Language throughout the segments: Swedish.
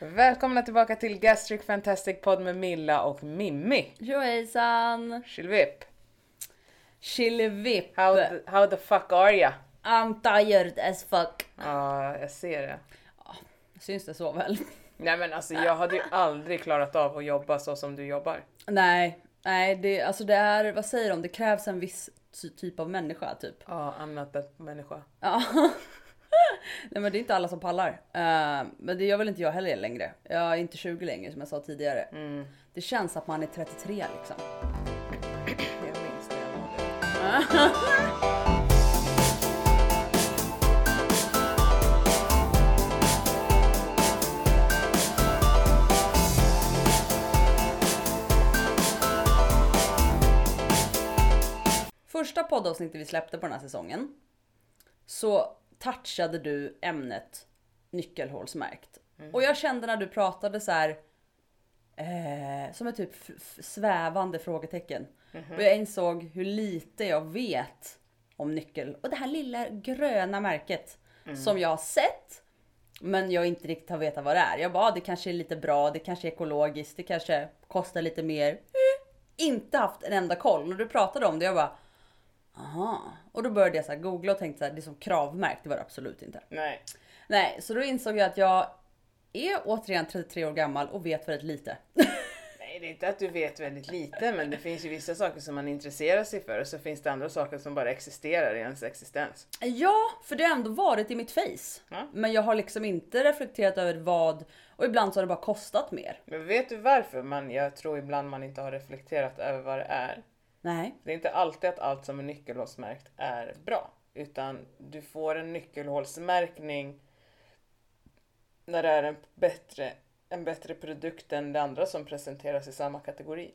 Välkomna tillbaka till Gastric Fantastic Podd med Milla och Mimmi. Tjohejsan! Chillvip. Chillevipp! How, the- how the fuck are ya? I'm tired as fuck. Ja, jag ser det. Syns det så väl? Nej men alltså jag hade ju aldrig klarat av att jobba så som du jobbar. Nej, nej det, alltså det är, vad säger de? Det krävs en viss ty- typ av människa typ. Ja, not that människa. Ja. Nej men det är inte alla som pallar. Eh, men det gör väl inte jag heller längre. Jag är inte 20 längre som jag sa tidigare. Mm. Det känns att man är 33 liksom. Jag minns det. Första poddavsnittet vi släppte på den här säsongen så touchade du ämnet nyckelhålsmärkt. Och jag kände när du pratade så här eh, som ett typ svävande frågetecken. Och jag insåg hur lite jag vet om nyckel och det här lilla gröna märket som jag har sett. Men jag inte riktigt har vetat vad det är. Jag bara, ah, det kanske är lite bra, det kanske är ekologiskt, det kanske kostar lite mer. Eh, inte haft en enda koll. När du pratade om det, jag bara Aha. Och då började jag så googla och tänkte så här, det som kravmärkt, det var det absolut inte. Nej. Nej, så då insåg jag att jag är återigen 33 år gammal och vet väldigt lite. Nej, det är inte att du vet väldigt lite, men det finns ju vissa saker som man intresserar sig för och så finns det andra saker som bara existerar i ens existens. ja, för det har ändå varit i mitt face. Ja. Men jag har liksom inte reflekterat över vad och ibland så har det bara kostat mer. Men vet du varför man, jag tror ibland man inte har reflekterat över vad det är? Nej. Det är inte alltid att allt som är nyckelhålsmärkt är bra. Utan du får en nyckelhålsmärkning när det är en bättre, en bättre produkt än det andra som presenteras i samma kategori.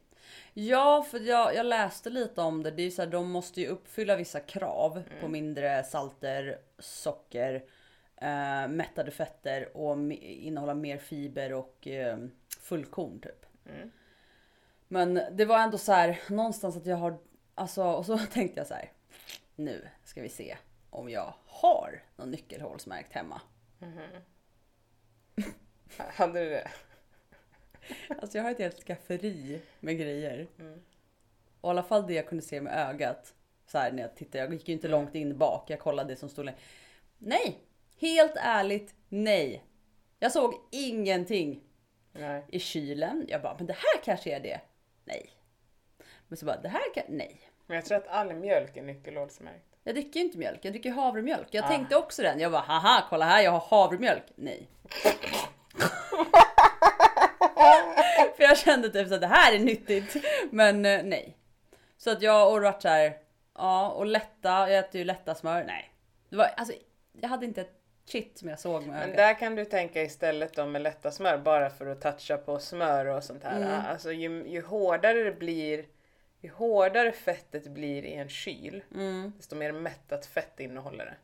Ja, för jag, jag läste lite om det. Det är så här, de måste ju uppfylla vissa krav på mindre salter, socker, eh, mättade fetter och innehålla mer fiber och eh, fullkorn typ. Mm. Men det var ändå så här någonstans att jag har, alltså och så tänkte jag så här. Nu ska vi se om jag har någon nyckelhålsmärkt hemma. Hade du det? Alltså jag har ett helt skafferi med grejer. Mm. Och i alla fall det jag kunde se med ögat. Så här när jag tittade, jag gick ju inte långt in bak. Jag kollade det som stod längst. Nej! Helt ärligt, nej. Jag såg ingenting Nej. i kylen. Jag bara, men det här kanske är det. Nej. Men så bara, det här kan, nej. Men jag tror att all mjölk är nyckelhålsmärkt. Jag dricker ju inte mjölk, jag dricker havremjölk. Jag Ah. tänkte också den. Jag bara, haha, kolla här, jag har havremjölk. Nej. För jag kände typ så att det här är nyttigt. Men eh, nej. Så att jag och varit så här, ja och lätta, jag äter ju lätta smör. Nej. Det var, alltså, jag hade inte ett shit som jag såg med Men där kan du tänka istället då med lätta smör bara för att toucha på smör och sånt här. Alltså ju, ju hårdare det blir, ju hårdare fettet blir i en kyl, desto mer mättat fett innehåller det.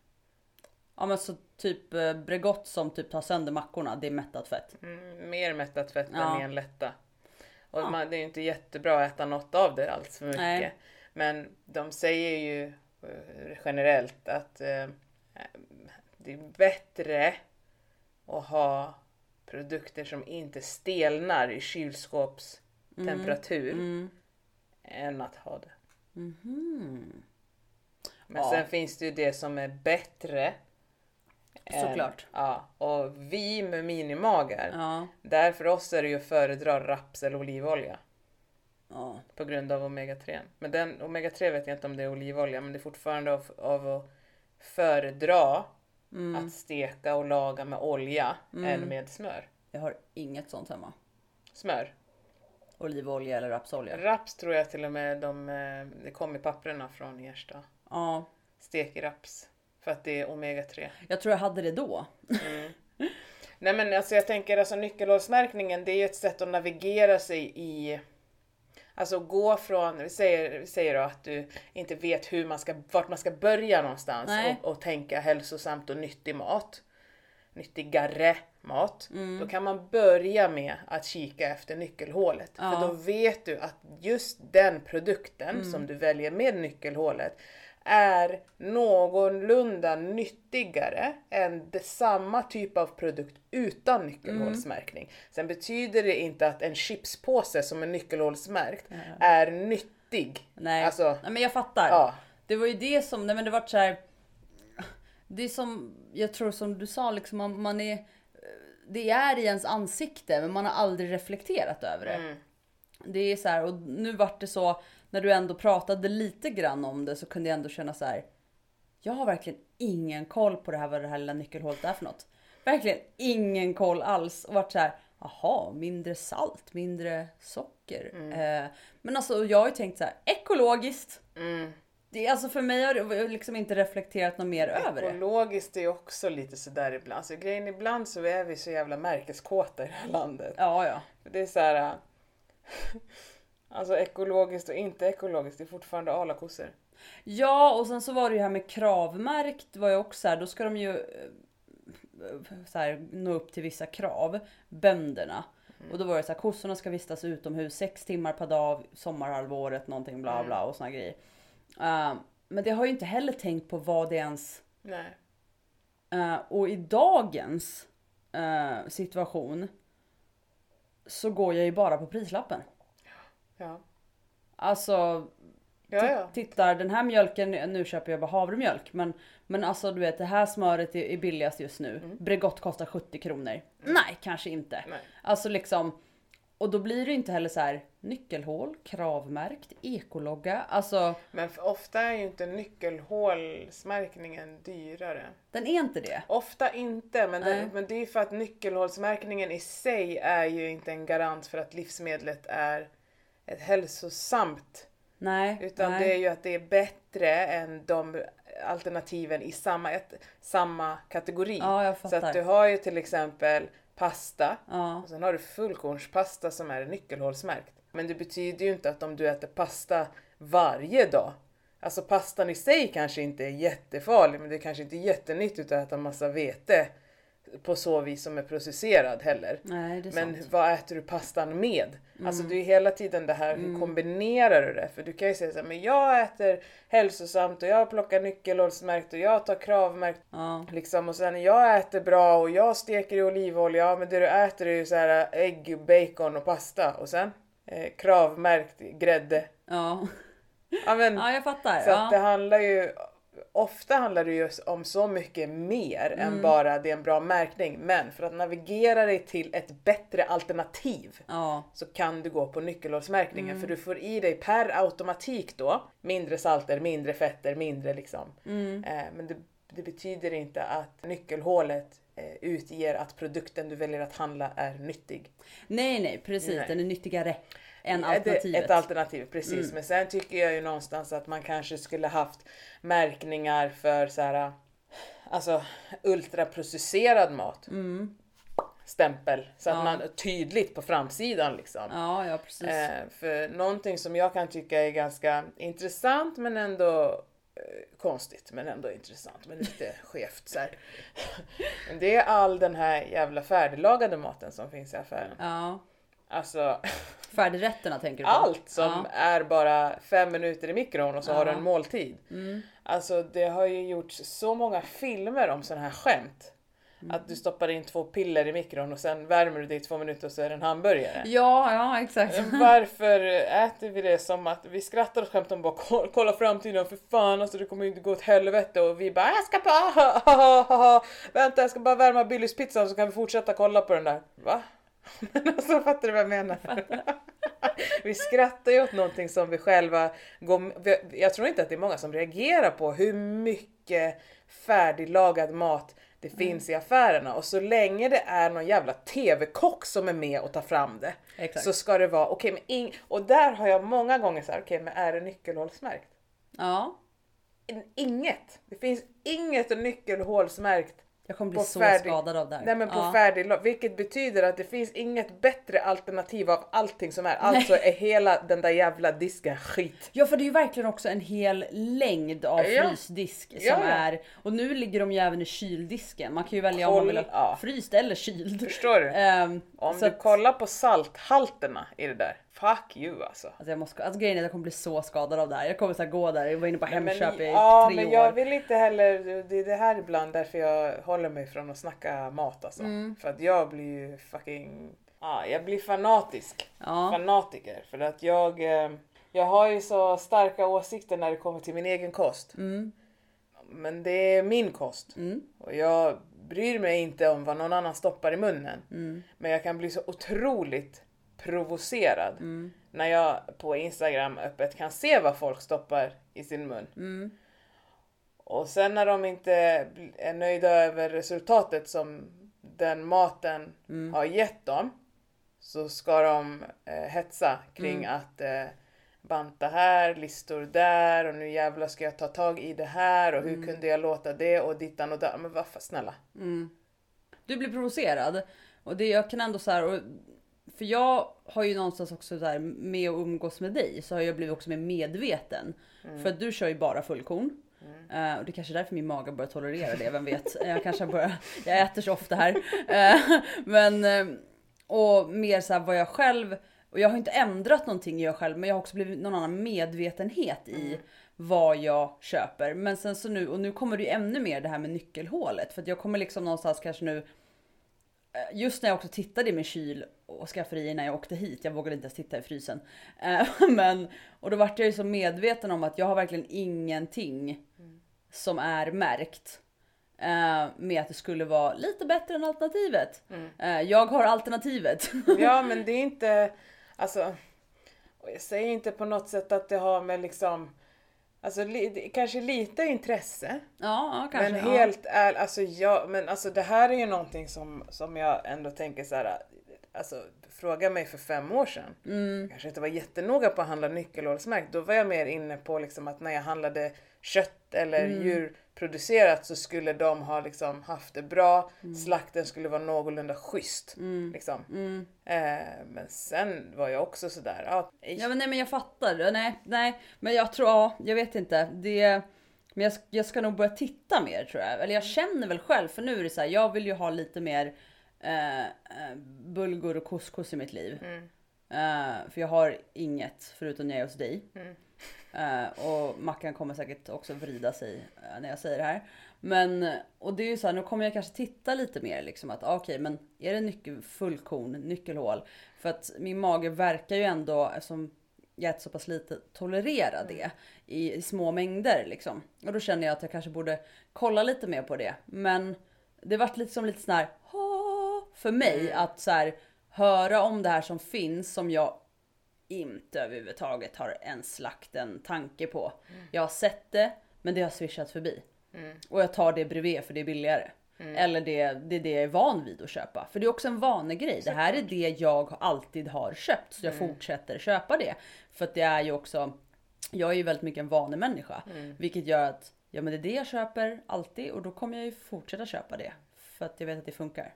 Ja men så typ eh, Bregott som typ tar sönder mackorna, det är mättat fett. Mm, mer mättat fett Ja. än i en lätta. Och man, det är ju inte jättebra att äta något av det alls för mycket. Nej. Men de säger ju eh, generellt att eh, det är bättre att ha produkter som inte stelnar i kylskåpstemperatur Mm. än att ha det. Mhm. Men Ja. sen finns det ju det som är bättre. än- Såklart. Ja, och vi med minimagar, Ja. där för oss är det ju att föredra raps eller olivolja. ja. På grund av omega-3. Men den omega-3 vet jag inte om det är olivolja, men det är fortfarande av, av att föredra Mm. att steka och laga med olja än med smör. Jag har inget sånt hemma. Smör. Olivolja eller rapsolja. Raps tror jag till och med de, eh, det kom i papperna från Ersta. Ja. Stek i raps. För att det är omega-3. Jag tror jag hade det då. Nej men alltså jag tänker alltså nyckelhålsmärkningen det är ju ett sätt att navigera sig i Alltså gå från, vi säger, vi säger då att du inte vet hur man ska, vart man ska börja någonstans och, och tänka hälsosamt och nyttig mat. Nyttigare mat. Mm. Då kan man börja med att kika efter nyckelhålet. Ja. Mm. För då vet du att just den produkten som du väljer med nyckelhålet är någorlunda nyttigare än samma typ av produkt utan nyckelhålsmärkning. Sen betyder det inte att en chipspåse som är nyckelhålsmärkt är nyttig. Nej. Alltså, nej men jag fattar. Ja. Det var ju det som, nej men det vart så här. Det är som, jag tror som du sa liksom, man, man är, det är i ens ansikte men man har aldrig reflekterat över det. Mm. Det är så här, och nu vart det så, när du ändå pratade lite grann om det så kunde jag ändå känna så här. Jag har verkligen ingen koll på det här vad det här lilla nyckelhålet är för något. Verkligen ingen koll alls och vart så här. Jaha, mindre salt, mindre socker. Eh, men alltså jag har ju tänkt så här, ekologiskt. mm. Det är alltså för mig har det liksom inte reflekterat något mer över det. Ekologiskt är ju också lite sådär ibland. Alltså, grejen ibland så är vi så jävla märkeskåta i det här landet. Ja, ja. Det är så här. Alltså ekologiskt och inte ekologiskt, det är fortfarande alakossor. Ja, och sen så var det ju här med kravmärkt var ju också här, då ska de ju eh, så här, nå upp till vissa krav, bönderna. Och då var det så här, kossorna ska vistas utomhus sex timmar per dag sommarhalvåret, någonting bla bla och såna grejer. Eh, men det har ju inte heller tänkt på vad det ens Nej. Eh, och i dagens eh, situation så går jag ju bara på prislappen. Ja. Alltså Ja, ja. tittar den här mjölken, nu köper jag bara havremjölk men, men alltså du vet det här smöret är, är billigast just nu. Bregott kostar 70 kronor. Nej kanske inte. Mm. Nej. Alltså liksom och då blir det inte heller så här nyckelhål, kravmärkt, ekologga. Alltså Men ofta är ju inte nyckelhålsmärkningen dyrare. den är inte det. Ofta inte, men det, Nej. men det är för att nyckelhålsmärkningen i sig är ju inte en garant för att livsmedlet är ett hälsosamt. Nej. Utan nej. det är ju att det är bättre än de alternativen i samma, ett, samma kategori. Ja Så att du har ju till exempel pasta Ja. och sen har du fullkornspasta som är nyckelhålsmärkt. Men det betyder ju inte att om du äter pasta varje dag. Alltså pastan i sig kanske inte är jättefarlig men det kanske inte är jättenyttigt att äta massa vete på så vis som är processerad heller. Nej Men sant. Mm. vad äter du pastan med? Alltså det är hela tiden det här, hur kombinerar du det? För du kan ju säga så här, men jag äter hälsosamt och jag plockar nyckelhålsmärkt och jag tar kravmärkt Ja. Liksom och sen jag äter bra och jag steker i olivolja. Ja men det du äter är ju så här äh, ägg, bacon och pasta. Och sen eh, kravmärkt grädde. Ja. Ja men ja jag fattar. så ja. det handlar ju Ofta handlar det ju om så mycket mer Mm. än bara det är en bra märkning. Men för att navigera dig till ett bättre alternativ Ja. så kan du gå på nyckelhålsmärkningen Mm. för du får i dig per automatik då mindre salter, mindre fetter, mindre liksom. Mm. Eh, men det, det betyder inte att nyckelhålet eh, utger att produkten du väljer att handla är nyttig. Nej nej precis, Nej. den är nyttigare än alternativet. Mm. Ett alternativ, precis. Men sen tycker jag ju någonstans att man kanske skulle haft märkningar för så här, alltså ultraprocesserad mat. Mm. Stämpel. Så att Ja. man tydligt på framsidan liksom. Ja ja precis. Eh, för någonting som jag kan tycka är ganska intressant men ändå eh, konstigt men ändå intressant men lite skevt så det är all den här jävla färdiglagade maten som finns i affären. Ja. Alltså Färdigrätterna tänker du på? allt som Ja. är bara fem minuter i mikron och så har du Ja. en måltid. Mm. Alltså det har ju gjorts så många filmer om sådana här skämt. Mm. Att du stoppar in två piller i mikron och sen värmer du det i två minuter och så är det en hamburgare. Ja ja exakt. Varför äter vi det som att vi skrattar åt skämt om bara "Kolla- framtiden för fan alltså det kommer ju inte gå åt helvete och vi bara jag ska bara vänta jag ska bara värma Billys pizzan så kan vi fortsätta kolla på den där. Va? Men alltså fattar du vad jag menar? vi skrattar ju åt någonting som vi själva går, jag tror inte att det är många som reagerar på hur mycket färdiglagad mat det finns i affärerna och så länge det är någon jävla TV-kock som är med och tar fram det Exakt. så ska det vara okej men ing- och där har jag många gånger sagt okej men är det nyckelhålsmärkt? Ja. In- Inget! Det finns inget nyckelhålsmärkt Jag kommer bli så färdig- skadad av det här. Nej men på ja. färdig vilket betyder att det finns inget bättre alternativ av allting som är. Alltså är hela den där jävla disken skit. Ja för det är ju verkligen också en hel längd av Ja. frysdisk som Ja, ja. är och nu ligger de ju även i kyldisken. Man kan ju välja om man Koll- vill ha fryst eller kyld. Förstår du? Ehm, Om du att- kollar på salthalterna i det där. Fuck you alltså. Alltså, jag måste, alltså grejen är att jag kommer bli så skadad av det här. Jag kommer så här gå där, jag var inne på Nej, men- Hemköp i ja, tre men år. jag vill inte heller, det är det här ibland därför jag håller mig från att snacka mat alltså. Mm. För att jag blir ju fucking, ja jag blir fanatisk. Ja. Fanatiker. För att jag, eh, jag har ju så starka åsikter när det kommer till min egen kost. Mm. Men det är min kost. Mm. Och jag bryr mig inte om vad någon annan stoppar i munnen. Mm. Men jag kan bli så otroligt provocerad Mm. när jag på Instagram öppet kan se vad folk stoppar i sin mun. Mm. Och sen när de inte är nöjda över resultatet som den maten Mm. har gett dem så ska de eh, hetsa kring Mm. att eh, banta här, listor där och nu jävlar ska jag ta tag i det här och hur Mm. kunde jag låta det och dittan och där. Men varför snälla? Mm. Du blir provocerad och det jag kan ändå så här, och, för jag har ju någonstans också så här med att umgås med dig så har jag blivit också mer medveten. För att du kör ju bara fullkorn. Eh, och det är kanske är därför min mage börjar tolerera det, vem vet. Jag kanske börjar, jag äter så ofta här. Eh, men, eh, och mer så här vad jag själv, och jag har inte ändrat någonting jag själv, men jag har också blivit någon annan medvetenhet i vad jag köper. Men sen så nu, och nu kommer det ju ännu mer det här med nyckelhålet. För att jag kommer liksom någonstans kanske nu Just när jag också tittade i min kyl och skafferi när jag åkte hit, jag vågade inte ens titta i frysen. Eh, Men, och då vart jag ju så medveten om att jag har verkligen ingenting som är märkt. eh, Med att det skulle vara lite bättre än alternativet. Eh, Jag har alternativet. Ja men det är inte, alltså, jag säger inte på något sätt att det har med liksom, alltså li, kanske lite intresse. Ja, ja kanske. men ja. helt ärligt, alltså, jag, men alltså det här är ju någonting som, som jag ändå tänker så här. Alltså fråga mig för fem år sedan. Mm. Jag kanske inte var jättenoga på att handla nyckelhålsmärkt. Då var jag mer inne på liksom att när jag handlade kött eller Mm. djurproducerat så skulle de ha liksom haft det bra. Mm. Slakten skulle vara någorlunda schysst. Liksom. Eh, men sen var jag också sådär, ja, Ja men nej men jag fattar. Nej, nej men jag tror, ja, jag vet inte. Det, men jag, jag ska nog börja titta mer tror jag. Eller jag känner väl själv för nu är det så här, jag vill ju ha lite mer eh, eh, bulgur och couscous i mitt liv. Eh, för jag har inget förutom när jag är hos dig. Eh, och Mackan kommer säkert också vrida sig eh, när jag säger det här. Men och det är ju så här, nu kommer jag kanske titta lite mer liksom att ah, okej, men är det nyckel, fullkorn, nyckelhål? För att min mage verkar ju ändå, eftersom jag äter så pass lite, tolerera det i, i små mängder liksom. Och då känner jag att jag kanske borde kolla lite mer på det. Men det vart lite som lite sån här för mig att så här höra om det här som finns som jag inte överhuvudtaget har ens lagt en tanke på. Jag har sett det, men det har swishat förbi. Och jag tar det bredvid för det är billigare. Eller det, det är det jag är van vid att köpa. För det är också en vanegrej. Det här är det jag alltid har köpt. Så jag fortsätter köpa det. För att det är ju också, jag är ju väldigt mycket en vanemänniska. Vilket gör att, ja men det är det jag köper alltid och då kommer jag ju fortsätta köpa det. För att jag vet att det funkar.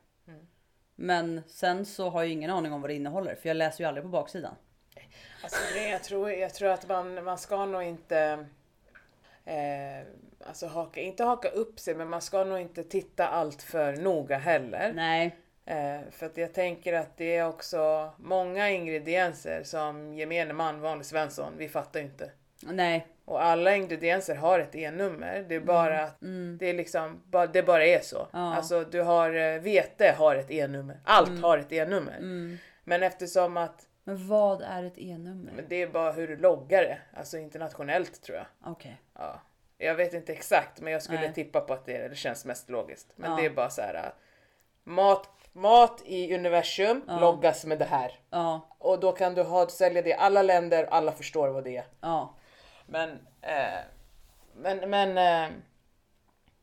Men sen så har jag ingen aning om vad det innehåller. För jag läser ju aldrig på baksidan. Alltså, jag, tror, jag tror att man, man ska nog inte eh, alltså haka, inte haka upp sig men man ska nog inte titta allt för noga heller. Nej. Eh, för att jag tänker att det är också många ingredienser som gemene man, vanlig svensson, vi fattar ju inte. Nej. Och alla ingredienser har ett E-nummer. Det är bara att det är liksom, det bara är så. Ja. Alltså du har, eh, vete har ett E-nummer. Allt har ett E-nummer. Men eftersom att Men vad är ett E-nummer? det är bara hur du loggar det. Alltså internationellt tror jag. Okej. Ja. Jag vet inte exakt men jag skulle Nej. tippa på att det, det känns mest logiskt. Men Ja. det är bara så här. Mat, mat i universum loggas med det här. Ja. Och då kan du ha, sälja det i alla länder, alla förstår vad det är. Ja. Men, eh, men, men eh,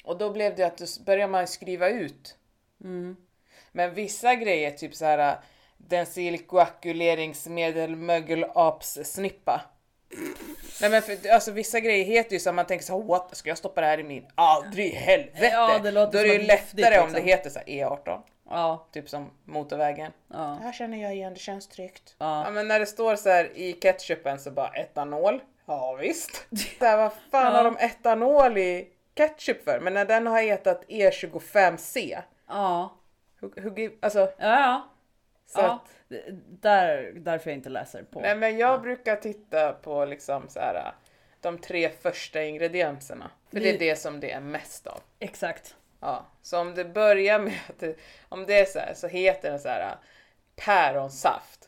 och då blev det att då börjar man skriva ut. Men vissa grejer, typ så här densilkoaguleringsmedel mögelapssnippa. Nej men för, alltså vissa grejer heter ju så att man tänker så här, what, ska jag stoppa det här i min? Aldrig i helvete! Ja, det låter Då är det ju lättare giftigt, om det liksom. heter så här E18. Ja. Typ som motorvägen. Ja. Det här känner jag igen, det känns tryggt. Ja. Ja men när det står så här i ketchupen så bara etanol. Ja visst. Här, vad fan har de etanol i ketchup för? Men när den har hetat E25C. Ja. Hur, hur, alltså Ja. ja. Så ja, att, där, därför jag inte läser på. nej men jag brukar titta på liksom så här de tre första ingredienserna. För det är Det- det som det är mest av. Exakt. Ja, så om det börjar med att det, om det är så här så heter den så här päronsaft.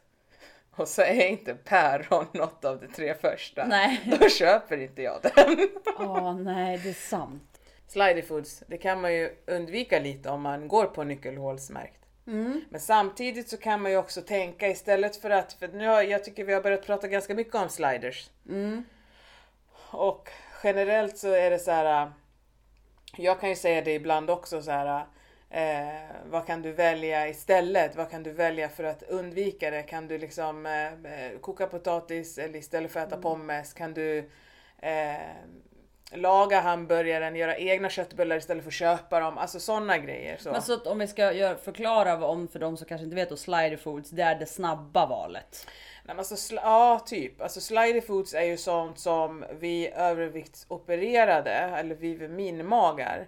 Och så är inte päron något av de tre första. Nej. Då köper inte jag den. Åh nej, det är sant. Slidy foods, det kan man ju undvika lite om man går på nyckelhålsmärkt. Mm. Men samtidigt så kan man ju också tänka istället för att, för nu har, jag tycker vi har börjat prata ganska mycket om sliders. Mm. Och generellt så är det så här. äh, Jag kan ju säga det ibland också så här. Eh, vad kan du välja istället? Vad kan du välja för att undvika det? Kan du liksom eh, eh, koka potatis eller istället för att äta pommes kan du eh, laga hamburgaren, göra egna köttbullar istället för att köpa dem. Alltså sådana grejer. Så. Men så att om vi ska göra, förklara om för de som kanske inte vet då slider foods, det är det snabba valet. Nej, alltså, ja, typ. Alltså slidy foods är ju sånt som vi överviktsopererade, eller vi med minmagar,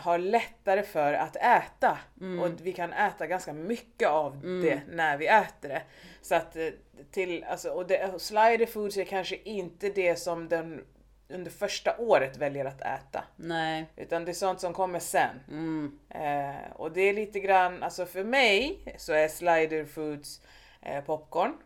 har lättare för att äta. Och vi kan äta ganska mycket av det när vi äter det. Så att eh, till, alltså, och det, slidy foods är kanske inte det som den under första året väljer att äta. Nej. Utan det är sånt som kommer sen. Mm. Eh, och det är lite grann, alltså för mig så är slider foods eh, popcorn.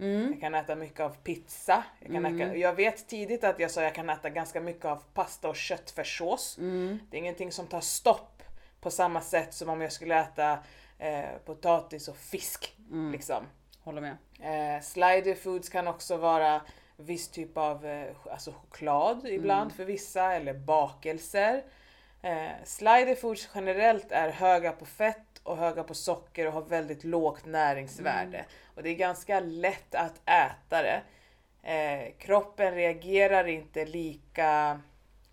Mm. Jag kan äta mycket av pizza. Jag, kan äta, jag vet tidigt att jag sa jag kan äta ganska mycket av pasta och köttfärssås. Mm. Det är ingenting som tar stopp på samma sätt som om jag skulle äta eh, potatis och fisk. Mm. Liksom. Håller med. Eh, slider foods kan också vara viss typ av eh, alltså choklad ibland för vissa eller bakelser. Eh, slider foods generellt är höga på fett och höga på socker och har väldigt lågt näringsvärde. Och det är ganska lätt att äta det. Eh, kroppen reagerar inte lika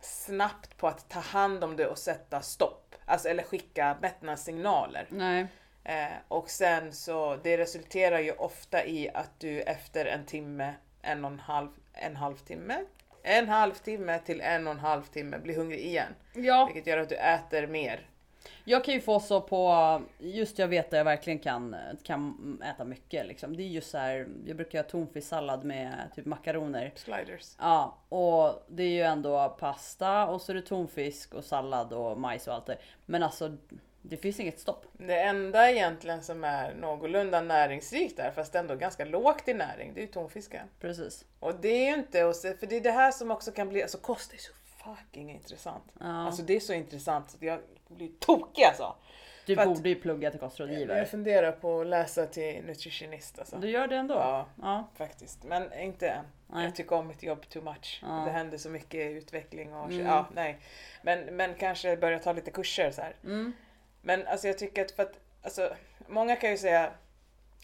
snabbt på att ta hand om det och sätta stopp. Alltså, eller skicka mättnadssignaler. Nej. Eh, och sen så det resulterar ju ofta i att du efter en timme, en och en halv, en halvtimme, en halvtimme till en och en halv timme blir hungrig igen. Ja, Vilket gör att du äter mer. Jag kan ju få så på, just jag vet att jag verkligen kan, kan äta mycket liksom. Det är just så här, jag brukar göra tonfisksallad med typ makaroner. Sliders. Ja, och det är ju ändå pasta och så är det tonfisk och sallad och majs och allt det. Men alltså, det finns inget stopp. Det enda egentligen som är någorlunda näringsrikt där, fast ändå ganska lågt i näring, det är ju tonfisken. Precis. Och det är ju inte, för det är det här som också kan bli, alltså kost är så fucking intressant. Ja. Alltså det är så intressant jag blir tokig alltså. Du för borde ju plugga till kostrådgivare. Jag funderar på att läsa till nutritionist alltså. Du gör det ändå? Ja. ja. Faktiskt, men inte än. Nej. Jag tycker om mitt jobb too much. Ja. Det händer så mycket utveckling och Mm. ja, nej. Men, men kanske börja ta lite kurser så här. Mm. Men alltså jag tycker att för att, alltså, många kan ju säga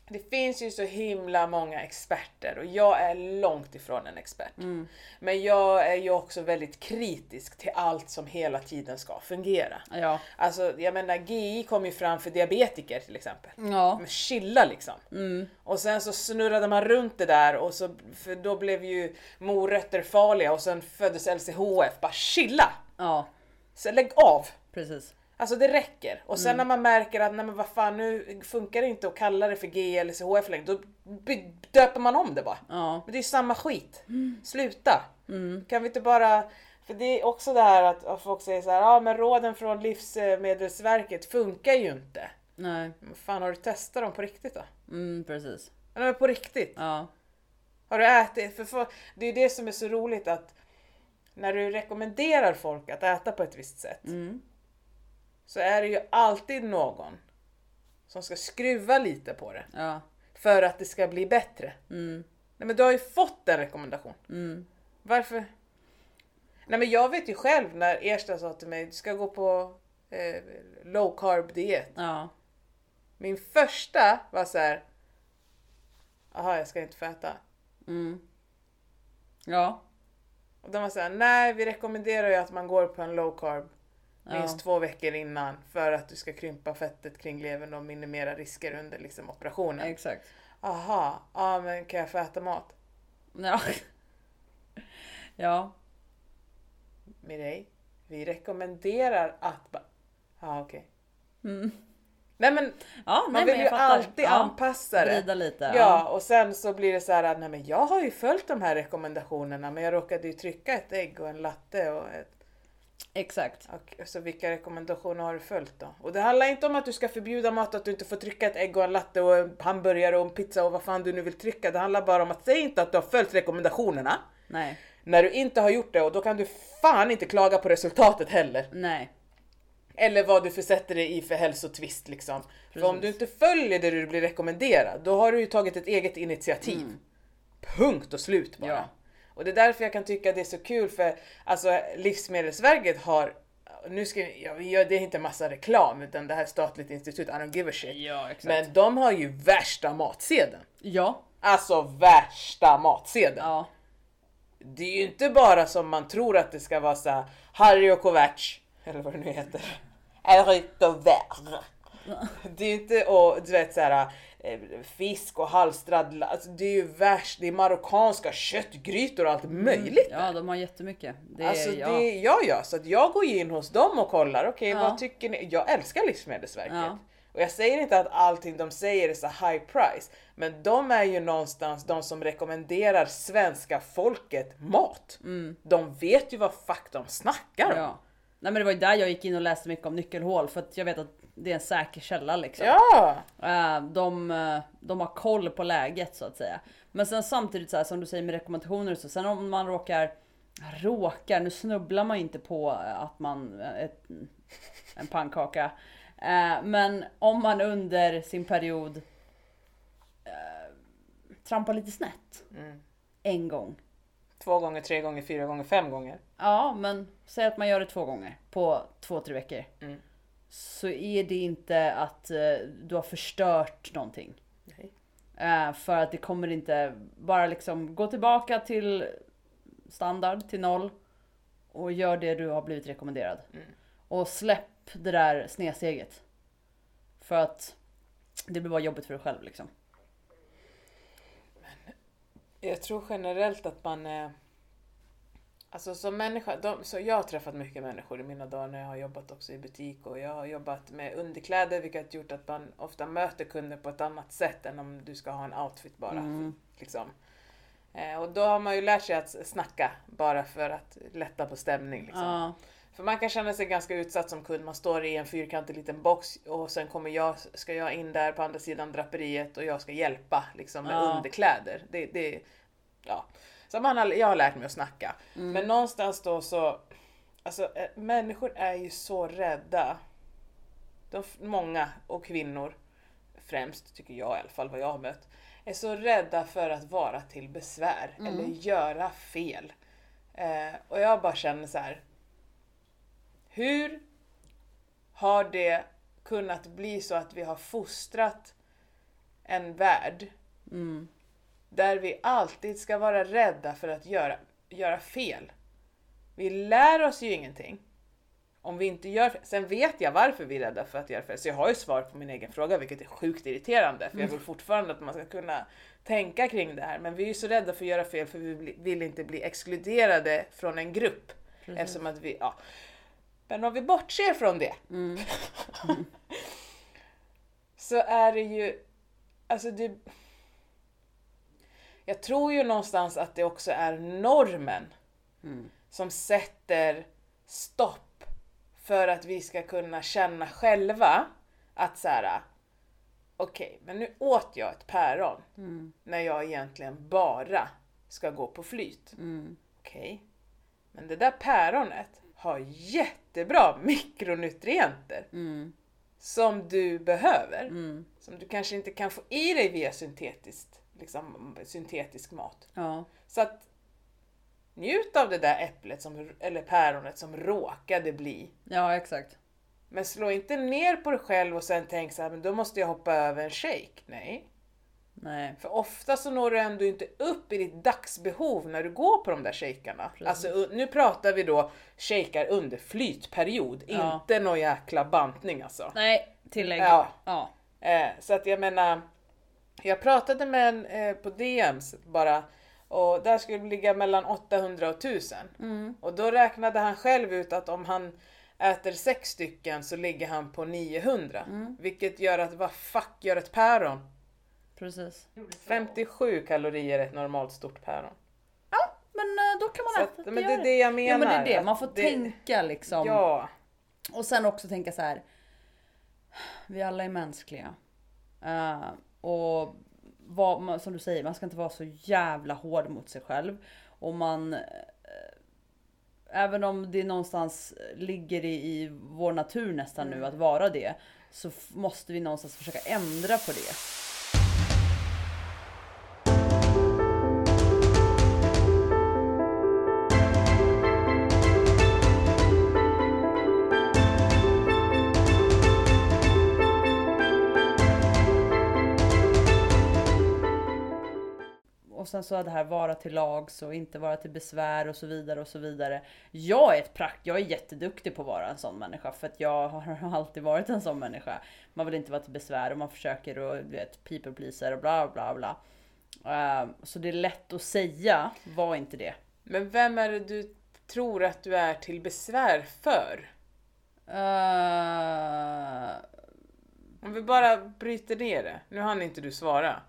det finns ju så himla många experter och jag är långt ifrån en expert. Mm. Men jag är ju också väldigt kritisk till allt som hela tiden ska fungera. Ja. Alltså jag menar GI kom ju fram för diabetiker till exempel. Ja. Men chilla liksom. Mm. Och sen så snurrade man runt det där och så, för då blev ju morötter farliga och sen föddes LCHF. Bara chilla! Ja, Så lägg av! precis. Alltså det räcker. Och sen när man märker att nej men vad fan nu funkar det inte att kalla det för G eller CHF längre, då döper man om det bara. Ja. Men det är ju samma skit. Sluta! Kan vi inte bara... För det är också det här att att folk säger så här, ja men råden från Livsmedelsverket funkar ju inte. Nej. Men fan har du testat dem på riktigt då? Mm, precis. Ja, men på riktigt. Ja. Har du ätit? För, för, det är ju det som är så roligt att när du rekommenderar folk att äta på ett visst sätt Mm. Så är det ju alltid någon som ska skruva lite på det Ja. för att det ska bli bättre. Mm. Nej men du har ju fått en rekommendation. Mm. Varför? Nej men jag vet ju själv när Ersta sa till mig du ska gå på eh, low carb diet. Ja. Min första var så här. Jaha jag ska inte få äta. Mm. Ja. Och de var såhär, nej vi rekommenderar ju att man går på en low carb minst Ja. två veckor innan för att du ska krympa fettet kring levern och minimera risker under liksom, operationen. Exakt. Aha, ja men kan jag få äta mat? Ja. Ja. Dig? Vi rekommenderar att... ba- Ja okej. Mm. Nej men Ja, man nej, vill men ju fattar. alltid ja, anpassa det. Lite. Ja, och sen så blir det så här att nej men jag har ju följt de här rekommendationerna men jag råkade ju trycka ett ägg och en latte och ett Exakt. och, så vilka rekommendationer har du följt då? Och det handlar inte om att du ska förbjuda mat, att du inte får trycka ett ägg och en latte och en hamburgare och en pizza och vad fan du nu vill trycka. Det handlar bara om att säg inte att du har följt rekommendationerna Nej, när du inte har gjort det och då kan du fan inte klaga på resultatet heller. nej. Eller vad du försätter dig i för hälsotvist liksom. För om du inte följer det du blir rekommenderad, då har du ju tagit ett eget initiativ. Punkt och slut bara. Ja. Och det är därför jag kan tycka det är så kul för alltså Livsmedelsverket har nu ska jag, gör det är inte massa reklam utan det här är statligt institut, I don't give a shit. Ja, exakt. Men de har ju värsta matsedeln. Ja, Alltså värsta matsedeln. ja. Det är ju inte bara som man tror att det ska vara så här, Harry och Kovacs, eller vad det nu heter. Erito ver. Det är ju inte, och du vet såhär eh, fisk och halstrad, alltså det är ju värst, det är marockanska köttgrytor och allt möjligt. Ja, de har jättemycket. Det Alltså ja. det, ja ja, så att jag går in hos dem och kollar, okej Ja. vad tycker ni? Jag älskar Livsmedelsverket. Ja. Och jag säger inte att allting de säger är så high price, men de är ju någonstans de som rekommenderar svenska folket mat. De vet ju vad fuck de snackar om. Mm. Ja. Nej men det var ju där jag gick in och läste mycket om nyckelhål för att jag vet att det är en säker källa liksom. Ja! Eh, De, eh, de har koll på läget så att säga. Men sen samtidigt så här, som du säger med rekommendationer så. Sen om man råkar, råkar, nu snubblar man ju inte på att man, eh, ett, en pannkaka. Eh, Men om man under sin period eh, trampar lite snett. En gång. Två gånger, tre gånger, fyra gånger, fem gånger. Ja, men säg att man gör det två gånger på två, tre veckor. Mm. Så är det inte att eh, du har förstört någonting. Nej. Eh, för att det kommer inte bara liksom gå tillbaka till standard, till noll. Och gör det du har blivit rekommenderad. Mm. Och släpp det där snedsteget. För att det blir bara jobbigt för dig själv liksom. Jag tror generellt att man är... Alltså som människa, de, så jag har träffat mycket människor i mina dagar när jag har jobbat också i butik och jag har jobbat med underkläder vilket gjort att man ofta möter kunder på ett annat sätt än om du ska ha en outfit bara. Liksom. Eh, och då har man ju lärt sig att snacka bara för att lätta på stämning. Liksom. Ja, För man kan känna sig ganska utsatt som kund. Man står i en fyrkantig liten box och sen kommer jag, ska jag in där på andra sidan draperiet och jag ska hjälpa liksom, med Ja. underkläder. Det, det, ja. Så man har, jag har lärt mig att snacka. Men någonstans då så, alltså eh, människor är ju så rädda. De, många och kvinnor främst, tycker jag i alla fall, vad jag har mött, är så rädda för att vara till besvär eller göra fel. Eh, och jag bara känner så här. Hur har det kunnat bli så att vi har fostrat en värld där vi alltid ska vara rädda för att göra, göra fel? Vi lär oss ju ingenting om vi inte gör fel. Sen vet jag varför vi är rädda för att göra fel, så jag har ju svar på min egen fråga, vilket är sjukt irriterande. För jag vill fortfarande att man ska kunna tänka kring det här. Men vi är ju så rädda för att göra fel för vi vill inte bli exkluderade från en grupp. Eftersom att vi, ja. Men om vi bortser från det. så är det ju, alltså det... Jag tror ju någonstans att det också är normen som sätter stopp för att vi ska kunna känna själva att så här. okej, men nu åt jag ett päron när jag egentligen bara ska gå på flyt. Okej, men det där päronet har jättebra mikronutrienter som du behöver. Som du kanske inte kan få i dig via syntetiskt, liksom, syntetisk mat. ja, Så att njut av det där äpplet som, eller päronet som råkade bli. ja exakt. Men slå inte ner på dig själv och sen tänk så här, men då måste jag hoppa över en shake. Nej. Nej. För ofta så når du ändå inte upp i ditt dagsbehov när du går på de där shakarna. Alltså u- nu pratar vi då shakar under flytperiod, Ja. inte någon jäkla bantning alltså. Nej, tillägg. Ja. ja. Eh, så att jag menar, jag pratade med en eh, på DMs bara och där skulle det ligga mellan 800 och 1000. Och då räknade han själv ut att om han äter sex stycken så ligger han på 900. Mm. Vilket gör att vad fuck gör ett päron? Precis. 57 kalorier är ett normalt stort päron. Men eh, då kan man Så äta. att, men det är det jag menar. Ja men det är det, man får det- tänka liksom. Ja. Och sen också tänka så här. Vi alla är mänskliga. Eh, och vad, som du säger, man ska inte vara så jävla hård mot sig själv. Och man... eh, även om det någonstans ligger i, i vår natur nästan nu att vara det. Så måste vi någonstans försöka ändra på det. Sen så det här vara till lags och inte vara till besvär och så vidare och så vidare. Jag är ett prakt, jag är jätteduktig på att vara en sån människa för att jag har alltid varit en sån människa. Man vill inte vara till besvär och man försöker och du vet people pleaser och bla bla bla. Eh, så det är lätt att säga, var inte det. Men vem är det du tror att du är till besvär för? Eh, Om vi bara bryter ner det. Nu hann inte du svara.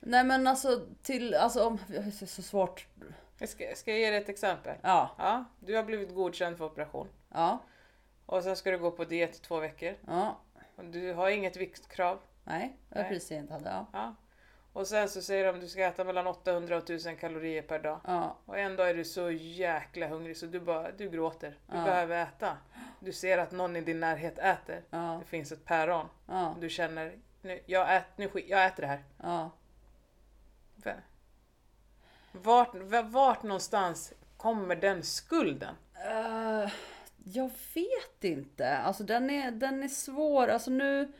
Nej men alltså till, alltså om, det är så svårt. Jag ska, ska jag ge dig ett exempel? Ja, Ja, du har blivit godkänd för operation. ja, Och sen ska du gå på diet i två veckor. ja. Och du har inget viktkrav. Nej, det var precis det jag inte hade. Ja. Ja. Och sen så säger de att du ska äta mellan 800 och 1000 kalorier per dag. Ja, Och en dag är du så jäkla hungrig så du bara, du gråter. Du Ja. behöver äta. Du ser att någon i din närhet äter. ja, Det finns ett päron. ja, Du känner, nu, jag, ät, nu, jag äter det här. Va? Vart, va- vart någonstans kommer den skulden? Eh, jag vet inte. Alltså den är, den är svår. Alltså nu...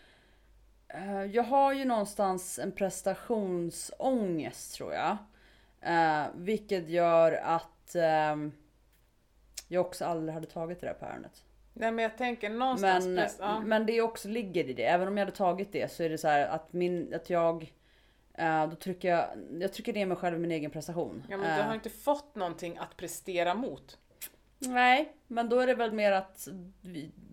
eh, jag har ju någonstans en prestationsångest tror jag. Uh, vilket gör att ehm, jag också aldrig hade tagit det där päronet. Nej men jag tänker någonstans... Men, press, ja. men det också ligger i det. Även om jag hade tagit det så är det så här att, min, att jag... eh, då trycker jag, jag trycker ner mig själv i min egen prestation. ja men du Eh, har inte fått någonting att prestera mot. Nej, men då är det väl mer att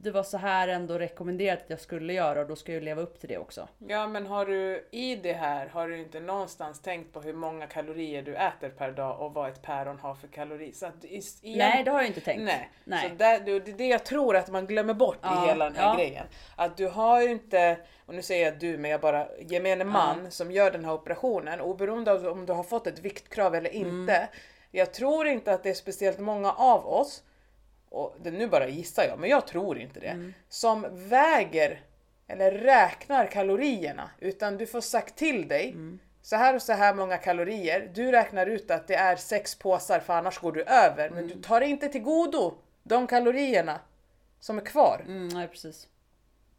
det var så här ändå rekommenderat att jag skulle göra och då ska jag ju leva upp till det också. Ja men har du i det här, har du inte någonstans tänkt på hur många kalorier du äter per dag och vad ett päron har för kalorier? Så att i, i Nej, det har jag inte tänkt. Nej. Nej. Så där, det är det jag tror att man glömmer bort Ja, i hela den här ja. grejen. Att du har ju inte, och nu säger jag du men jag bara, gemene man som gör den här operationen, oberoende av om du har fått ett viktkrav eller Mm. Jag tror inte att det är speciellt många av oss, och det, nu bara gissar jag, men jag tror inte det, Mm. som väger eller räknar kalorierna. Utan du får sagt till dig, Mm. så här och så här många kalorier. Du räknar ut att det är sex påsar för annars går du över. Men Mm. du tar inte till godo de kalorierna som är kvar. Mm, nej, precis.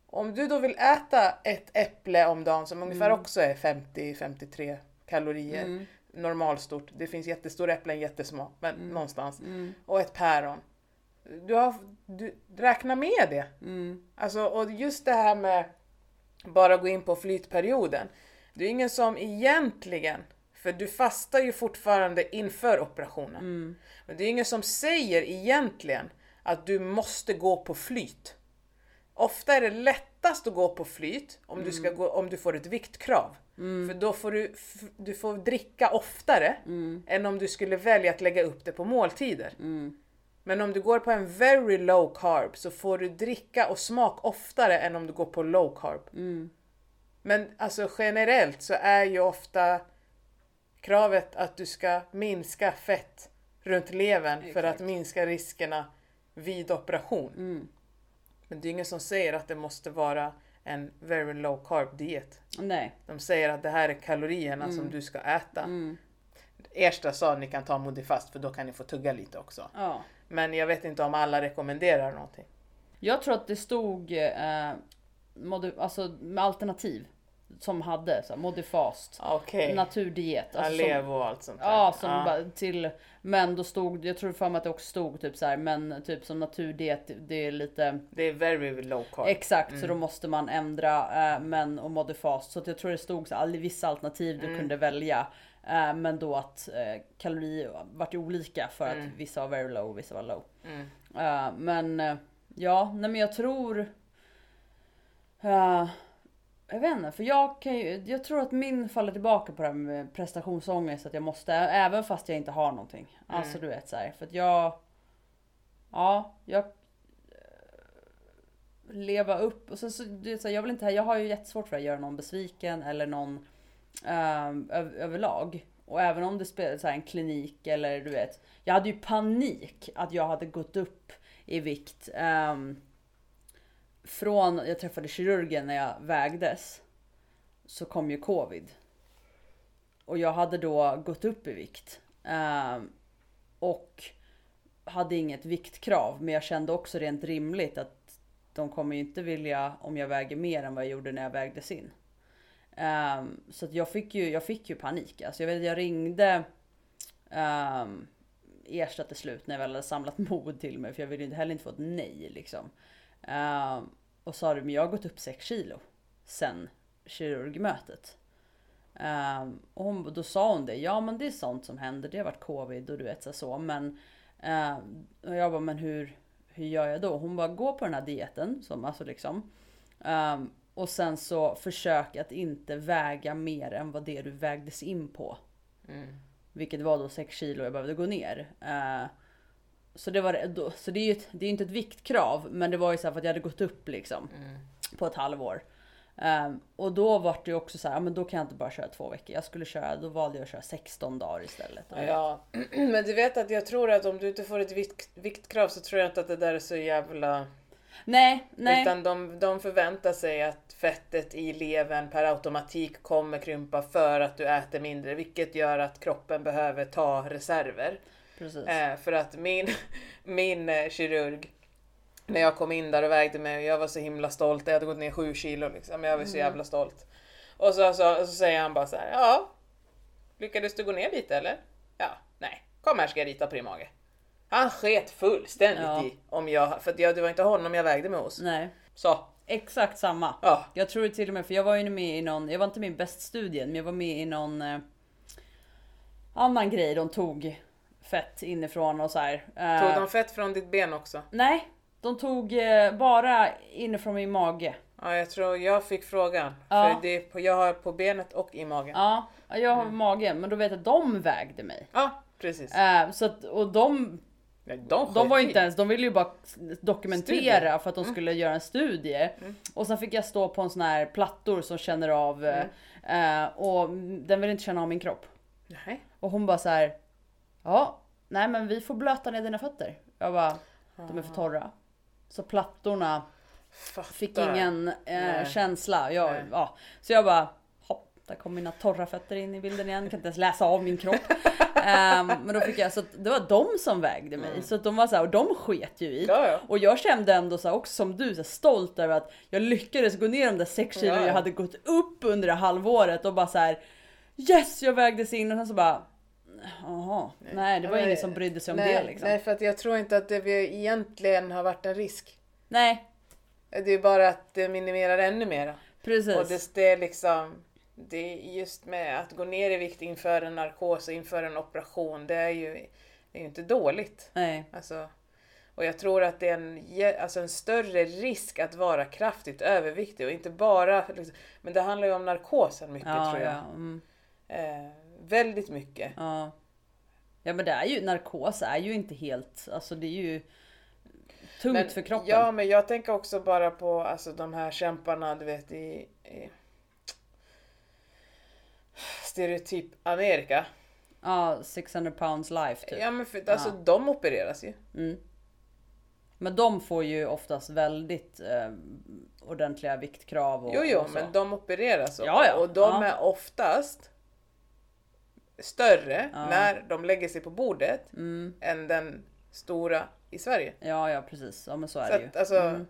Om du då vill äta ett äpple om dagen som ungefär Mm. också är 50-53 kalorier. Normalstort. Det finns jättestora äpplen, jättesmå. Men Mm. någonstans. Och ett päron. Du, har, du räknar med det. Mm. Alltså, och just det här med bara gå in på flytperioden. Det är ingen som egentligen, för du fastar ju fortfarande inför operationen. Men det är ingen som säger egentligen att du måste gå på flyt. Ofta är det lättast att gå på flyt om du, ska gå, om du får ett viktkrav. För då får du, du får dricka oftare än om du skulle välja att lägga upp det på måltider. Men om du går på en very low carb så får du dricka och smak oftare än om du går på low carb. Men alltså generellt så är ju ofta kravet att du ska minska fett runt levern för att minska riskerna vid operation. Men det är ingen som säger att det måste vara en very low carb diet. Nej. De säger att det här är kalorierna som du ska äta. Ersta sa att ni kan ta Modifast för då kan ni få tugga lite också. Ja. Men jag vet inte om alla rekommenderar någonting. Jag tror att det stod eh, alltså, med alternativ som hade så här, Modifast, Okej. naturdiet. Alltså, Alevo och allt sånt där. Ja, som bara till, men då stod, jag tror för mig att det också stod typ så här, men typ som naturdiet, det är lite Det är very low carb. Exakt, så då måste man ändra eh, men och modifast. Så att jag tror det stod så här, vissa alternativ du kunde välja. Eh, men då att eh, kalorier vart olika för att vissa var very low och vissa var low. Mm. Men Ja, nej men jag tror... Jag vet inte, för jag kan ju, Jag tror att min faller tillbaka på det här med prestationsångest. Att jag måste, även fast jag inte har någonting. Mm. Alltså du vet så här, för att jag... Ja, jag... Leva upp och sen så, du vet, så här, jag vill inte, jag har ju jättesvårt för att göra någon besviken eller någon um, öv, överlag. Och även om det spelar så här, en klinik eller du vet. Jag hade ju panik att jag hade gått upp i vikt. Um, från jag träffade kirurgen när jag vägdes. Så kom ju covid. Och jag hade då gått upp i vikt. Ehm, och hade inget viktkrav. Men jag kände också rent rimligt att de kommer ju inte vilja om jag väger mer än vad jag gjorde när jag vägdes in. Um, så att jag fick ju, jag fick ju panik. Alltså jag vet jag ringde um, Ersta till slut när jag väl hade samlat mod till mig. För jag ville ju heller inte få ett nej liksom. Um, och sa du, men jag har gått upp 6 kilo sen kirurgmötet. Um, och hon, då sa hon det, ja men det är sånt som händer, det har varit covid och du vet så. så men um, och jag bara, men hur, hur gör jag då? Hon bara, gå på den här dieten som alltså liksom. Um, och sen så försök att inte väga mer än vad det du vägdes in på. Mm. Vilket var då 6 kilo jag behövde gå ner. Uh, så det, var, så det är ju ett, det är inte ett viktkrav, men det var ju så för att jag hade gått upp liksom. Mm. På ett halvår. Um, och då var det ju också så här, ja, men då kan jag inte bara köra två veckor. Jag skulle köra, då valde jag att köra 16 dagar istället. Ja, men du vet att jag tror att om du inte får ett vikt, viktkrav så tror jag inte att det där är så jävla... Nej, nej. Utan de, de förväntar sig att fettet i levern per automatik kommer krympa för att du äter mindre, vilket gör att kroppen behöver ta reserver. Eh, för att min, min eh, kirurg, när jag kom in där och vägde mig och jag var så himla stolt, jag hade gått ner 7 kilo liksom, jag var så jävla stolt. Och så, så, så säger han bara så här, ja, lyckades du gå ner lite eller? Ja, nej, kom här ska jag rita på din mage. Han sket fullständigt Ja. i om jag, för jag, det var inte honom jag vägde mig hos. Nej. Så, Exakt samma. ja. Jag tror till och med, för jag var ju med i någon, jag var inte med i bäststudien, men jag var med i någon eh, annan grej. De tog fett inifrån och så här. Eh, Tog de fett från ditt ben också? Nej, de tog eh, bara inifrån min mage. Ja, jag tror jag fick frågan. Ja. För det på, jag har på benet och i magen. Ja, jag har Mm. magen, men då vet jag att de vägde mig. Ja, precis. Eh, så att, och de, Nej, de, de var ju inte ens, de ville ju bara dokumentera Studie. Mm. för att de skulle göra en studie. Och sen fick jag stå på en sån här plattor som känner av, eh, Mm. eh, och den vill inte känna av min kropp. Nej. Och hon bara så här. Ja, nej men vi får blöta ner dina fötter. Jag bara, de är för torra. Så plattorna Fattar. fick ingen eh, känsla. Jag, Nej. ja. Så jag bara, hopp, där kom mina torra fötter in i bilden igen. Kan inte ens läsa av min kropp. Ehm, men då fick jag, så det var de som vägde mig. Så att de var så här, och de sket ju i. Mm. Ja, ja. Och jag kände ändå så här, också som du, så här, stolt över att jag lyckades gå ner de där 6 kilo ja. jag hade gått upp under det halvåret och bara så här. Yes, jag vägdes in och sen så bara. Jaha, nej det var Nej, ingen som brydde sig om nej, det liksom. Nej, för att jag tror inte att det egentligen har varit en risk. Nej, Det är bara att det minimerar ännu mera. precis. Och det, det är liksom, det är just med att gå ner i vikt inför en narkos och inför en operation, det är ju, det är ju inte dåligt. Nej, Alltså, och jag tror att det är en, alltså en större risk att vara kraftigt överviktig och inte bara, liksom, men det handlar ju om narkosen mycket ja, tror jag. ja, mm, Eh, väldigt mycket. ja. Ja men det är ju, narkos är ju inte helt, alltså det är ju tungt Men- för kroppen. Ja, men jag tänker också bara på alltså, de här kämparna, du vet i, i stereotyp Amerika. Ja, 600 pounds life typ. Ja, men för, alltså Ja. de opereras ju. Mm. Men de får ju oftast väldigt eh, ordentliga viktkrav och, Jo, jo, och men de opereras och, Ja, ja. och de Ja. är oftast större Ja. när de lägger sig på bordet Mm. än den stora i Sverige. Ja, ja precis. Ja men så är Så det ju. att, alltså, Mm.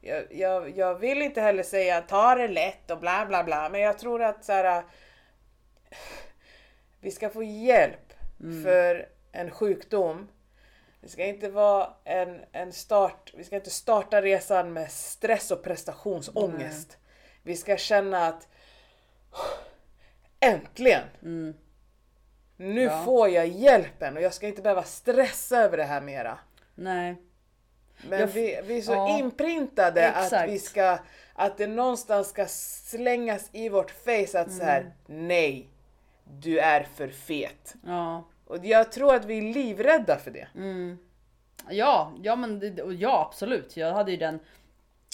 jag, jag, jag vill inte heller säga ta det lätt och bla bla bla, men jag tror att så här, vi ska få hjälp Mm. för en sjukdom. Det ska inte vara en, en start, vi ska inte starta resan med stress och prestationsångest. Vi ska känna att äntligen! Mm. Nu Ja. får jag hjälpen och jag ska inte behöva stressa över det här mera. Nej. Men Jag- vi, vi är så ja. inprintade att Exakt. vi ska, att det någonstans ska slängas i vårt face att så här, Mm. nej, du är för fet. Ja. Och jag tror att vi är livrädda för det. Mm. Ja, ja men det, ja absolut. Jag hade ju den.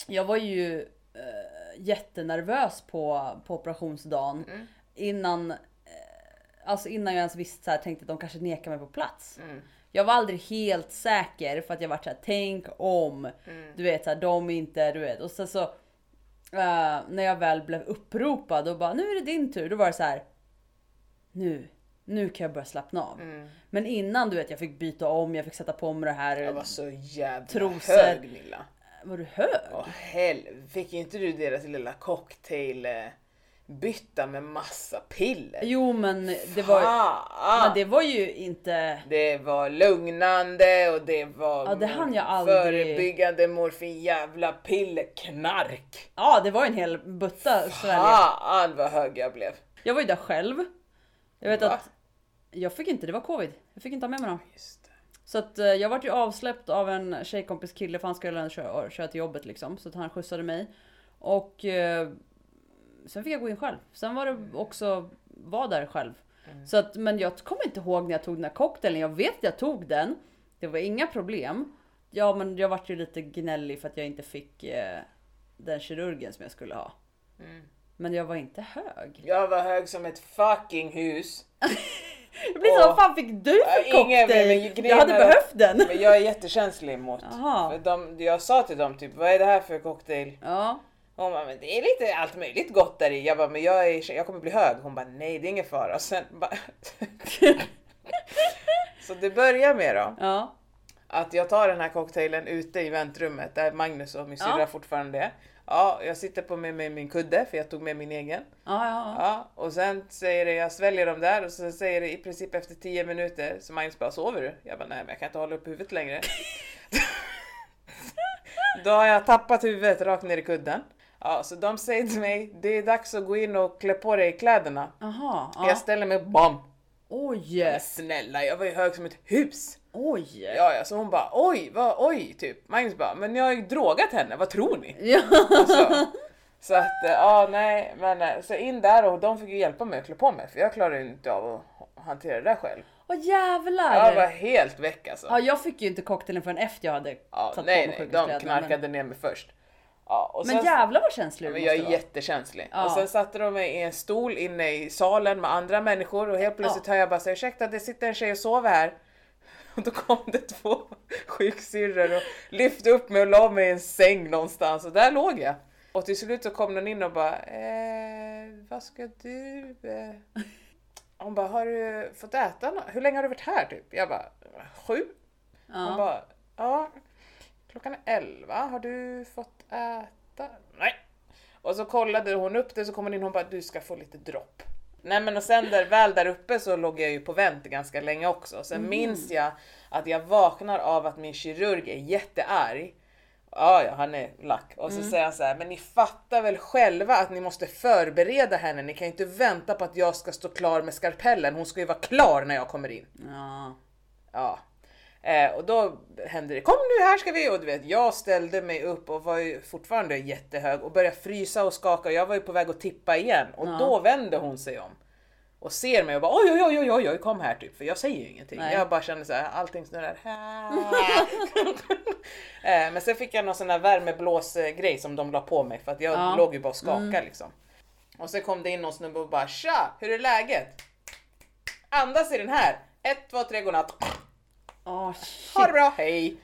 Jag var ju eh, jättenervös på, på operationsdagen Mm. innan. Alltså innan jag ens visste så här, tänkte att de kanske nekar mig på plats. Mm. Jag var aldrig helt säker för att jag var så här, tänk om. Mm. Du vet så här, de inte, du vet. Och sen så eh, när jag väl blev uppropad och bara nu är det din tur. Då var det så här. Nu, nu kan jag börja slappna av. Mm. Men innan du vet jag fick byta om, jag fick sätta på mig det här. Jag var så jävla Trosor. hög Nilla. Var du hög? Åh hel... Fick inte du deras lilla cocktail eh, bytta med massa piller? Jo men det var, Fan! men det var ju inte... Det var lugnande och det var Ja, det hann jag aldrig- förebyggande morfin, jävla piller, knark. Ja det var en hel butta. Fan vad hög jag blev. Jag var ju där själv. Jag vet Va? att jag fick inte, det var covid. Jag fick inte ha med mig någon. Så att eh, jag vart ju avsläppt av en tjejkompis kille för han skulle köra, köra till jobbet liksom. Så att han skjutsade mig. Och eh, sen fick jag gå in själv. Sen var det också vara där själv. Så att, men jag kommer inte ihåg när jag tog den här cocktailen. Jag vet att jag tog den. Det var inga problem. Ja men jag vart ju lite gnällig för att jag inte fick eh, den kirurgen som jag skulle ha. Men jag var inte hög. Jag var hög som ett fucking hus. Jag blir så, vad fan fick du för Ja, ingen- cocktail? men- jag hade behövt den. Men jag är jättekänslig mot. Jaha. För de, jag sa till dem typ, vad är det här för cocktail? Ja. Hon bara, men det är lite allt möjligt gott där i. Jag bara, men jag, är, jag kommer bli hög. Hon bara, nej det är ingen fara. Och sen bara... Så det börjar med då Ja. att jag tar den här cocktailen ute i väntrummet där Magnus och min Ja. syrra fortfarande är. Ja, jag sitter på med, med min kudde för jag tog med min egen. Ja, ja, ja. Ja, och sen säger det, jag sväljer dem där och så säger det i princip efter 10 minuter så Magnus bara, sover du? Jag bara, nej men jag kan inte hålla upp huvudet längre. Då har jag tappat huvudet rakt ner i kudden. Ja, så de säger till mig, det är dags att gå in och klä på dig kläderna. Jag Ja. ställer mig bam! Oj. Men snälla, jag var ju hög som ett hus. Oj. Ja, ja, så hon bara, oj, vad, oj, typ. Magnus bara, men jag har ju drogat henne, vad tror ni? Ja. Så, så att, eh, ja nej, men eh, så in där och de fick ju hjälpa mig att klä på mig för jag klarade inte av att hantera det där själv. Åh jävlar. Jag var helt väck alltså. Ja, jag fick ju inte cocktailen förrän efter jag hade Ja, tagit nej, på mig nej, de knarkade ner mig först. Ja, Men, sen, jävlar vad känslig du måste jag är vara. jättekänslig. Ja. Och sen satte de mig i en stol inne i salen med andra människor och helt plötsligt hör jag bara säga ursäkta det sitter en tjej och sover här. Och då kom det två sjuksyrror och lyfte upp mig och la mig i en säng någonstans och där låg jag. Och till slut så kom någon in och bara eh, vad ska du? Eh? Hon bara har du fått äta nå- Hur länge har du varit här typ? Jag bara sju. Hon Ja. bara ja klockan är elva har du fått äta? Nej. Och så kollade hon upp det så kom hon in och hon bara du ska få lite dropp. Nej men och sen där, väl där uppe så låg jag ju på vänt ganska länge också. Sen minns jag att jag vaknar av att min kirurg är jättearg. Ja, ja, han är lack. Och så säger han så här, men ni fattar väl själva att ni måste förbereda henne. Ni kan ju inte vänta på att jag ska stå klar med skarpellen. Hon ska ju vara klar när jag kommer in. Ja. Ja. Eh, och då hände det, kom nu här ska vi! Och du vet, jag ställde mig upp och var ju fortfarande jättehög och började frysa och skaka och jag var ju på väg att tippa igen. Och Ja. då vände hon sig om. Och ser mig och bara oj oj oj oj oj, kom här typ. För jag säger ju ingenting. Nej. Jag bara kände så här, allting snurrar. eh, men sen fick jag någon sån här värmeblåsgrej som de la på mig för att jag Ja. Mm. låg ju bara och skakade liksom. Och så kom det in någon snubbe och bara tja, hur är läget? Andas i den här. Ett, två, tre, godnatt. Åh Ha shit. det bra, hej!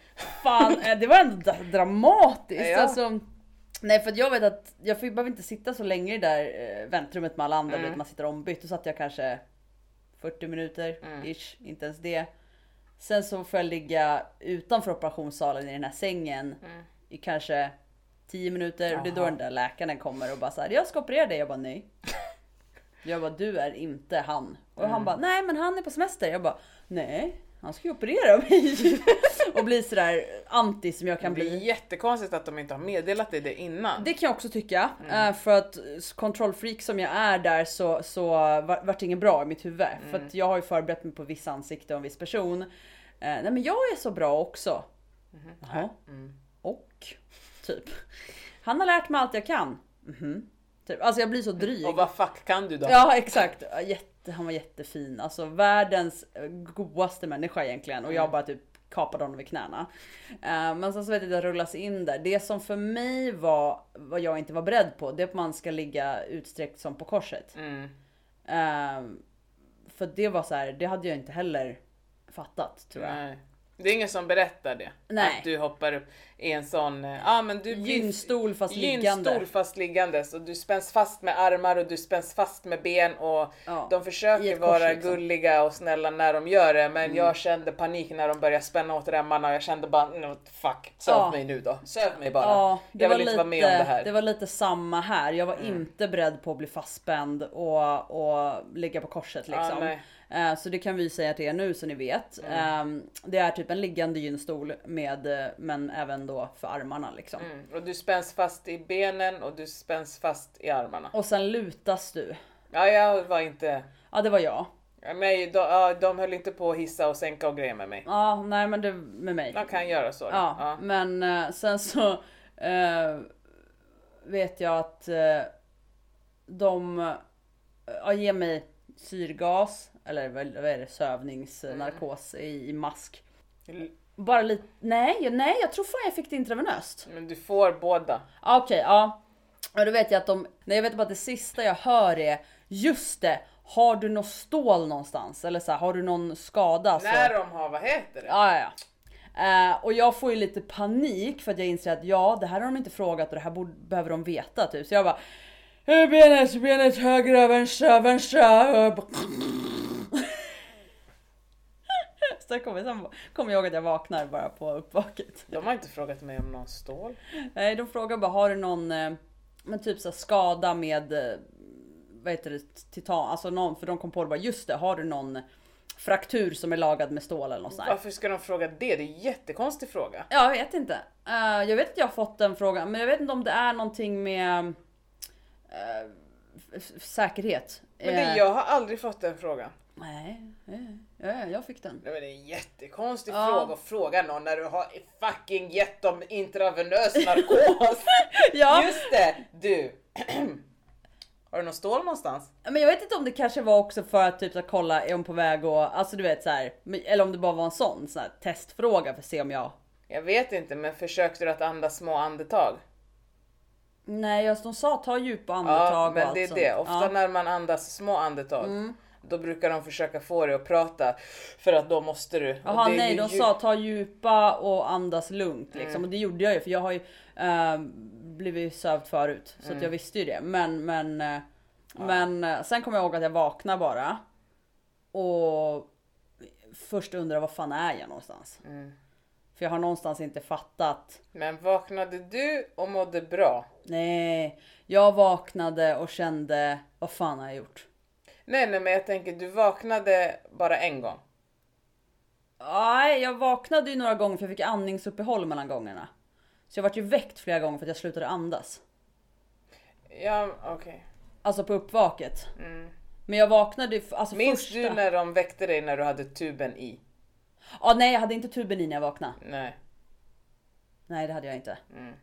Fan, eh, det var ändå dra- dramatiskt. Ja. Alltså, nej för jag vet att jag behöver inte sitta så länge i det där eh, väntrummet med alla andra. Mm. Man sitter ombytt. Då satt jag kanske 40 minuter Mm. ish, inte ens det. Sen så får jag ligga utanför operationssalen i den här sängen i kanske 10 minuter. Och det är då Mm. Den där läkaren kommer och bara så här, jag ska operera dig. Jag bara nej. Jag bara du är inte han. Och Mm. han bara nej men han är på semester. Jag bara nej. Han ska ju operera mig. och bli sådär anti som jag kan Det är bli. jättekonstigt att de inte har meddelat dig det innan. Det kan jag också tycka. Mm. eh, För att kontrollfreak som jag är där så, så var, vart det inget bra i mitt huvud. För Mm. att jag har ju förberett mig på vissa ansikte och en viss person. Eh, nej men jag är så bra också. Jaha. Mm. Och? Typ. Han har lärt mig allt jag kan. Mhm. Typ. Alltså jag blir så dryg. Och vad fuck kan du då? Ja exakt. Ja, Jätte, han var jättefin. Alltså världens eh, godaste människa egentligen. Och jag bara typ kapade honom vid knäna. Eh, men sen så vet jag att det rullas in där. Det som för mig var vad jag inte var beredd på. Det är att man ska ligga utsträckt som på korset. Mm. Eh, för det var så här, det hade jag inte heller fattat tror jag. Nej. Det är ingen som berättar det. Nej. Att du hoppar upp i en sån, eh, ja men du blir- Gynstol fast liggande. Gynstol fast liggandes och du spänns fast med armar och du spänns fast med ben och Ja, de försöker kors, vara liksom. Mm. gulliga och snälla när de gör det men jag kände panik när de började spänna åt remmarna och jag kände bara no, fuck, söv Ja. mig nu då. Söv mig bara. Ja, det jag var vill inte lite, vara med om det här. Mm. var lite samma här. Jag var inte beredd på att bli fastspänd och, och ligga på korset liksom. Nej. Eh, så det kan vi säga till er nu så ni vet. Eh, Det är typ en liggande gynstol med, eh, men även då för armarna liksom. Mm. Och du spänns fast i benen och du spänns fast i armarna. Och sen lutas du. Ja, jag var inte... Ja det var jag. Ja, mig, de, de höll inte på att hissa och sänka och grejer med mig. Ja nej men det med mig. De kan göra så. Ja, Ja. men eh, sen så eh, vet jag att eh, de ja, ger mig syrgas eller vad är det, sövningsnarkos i, i mask. Bara lite, nej, jag- nej jag tror fan jag fick det intravenöst. Men du får båda. Okej, ja. Och då vet jag att de, nej jag vet bara att det sista jag hör är just det, har du något stål någonstans? Eller så här, har du någon skada? Så... När de har, vad heter det? Ja, ja, ja. Eh, och jag får ju lite panik för att jag inser att ja, det här har de inte frågat och det här borde, behöver de veta typ. Så jag bara "Eh, Benet, benet höger, vänstra, vänstra. Så kommer, sen kommer jag ihåg att jag vaknar bara på uppvaket. De har inte frågat mig om någon stål. Nej, de frågar bara har du någon eh, men typ så skada med eh, vad heter det, titan, alltså någon, för de kom på det bara just det, har du någon fraktur som är lagad med stål eller något sånt. Varför ska de fråga det? Det är en jättekonstig fråga. Ja, jag vet inte. Eh, jag vet att jag har fått den frågan, men jag vet inte om det är någonting med f- säkerhet. Men det, jag har aldrig fått den frågan. Nej, eh, ja, jag fick den. Nej, men det är en jättekonstig Ja. fråga att fråga någon när du har fucking gett dem intravenös narkos. Ja, Just det! Du. har du någon stål någonstans? men jag vet inte om det kanske var också för att typ så kolla, är hon på väg och alltså du vet så här, eller om det bara var en sån, sån här, testfråga för att se om jag Jag vet inte, men försökte du att andas små andetag? Nej, just de sa ta djupa andetag Ja, och men allt det är sånt. det. Ofta Ja. Mm. när man andas små andetag, då brukar de försöka få dig att prata för att då måste du. Jaha nej, de sa ta djupa och andas lugnt liksom. Mm. Och det gjorde jag ju för jag har ju eh, blivit sövd förut. Så Mm. att jag visste ju det. Men, men, eh, men eh, sen kom jag ihåg att jag vaknade bara. Och först undrade vad fan är jag någonstans? Mm. För jag har någonstans inte fattat. Men vaknade du och mådde bra? Nej, jag vaknade och kände vad fan har jag gjort? Nej, nej, men jag tänker du vaknade bara en gång. Nej, jag vaknade ju några gånger för jag fick andningsuppehåll mellan gångerna. Så jag vart ju väckt flera gånger för att jag slutade andas. Ja, okej. Alltså på uppvaket. Mm. Men jag vaknade alltså Minns första... du när de väckte dig när du hade tuben i? Ja, nej jag hade inte tuben i när jag vaknade. Nej. Nej det hade jag inte. Mm.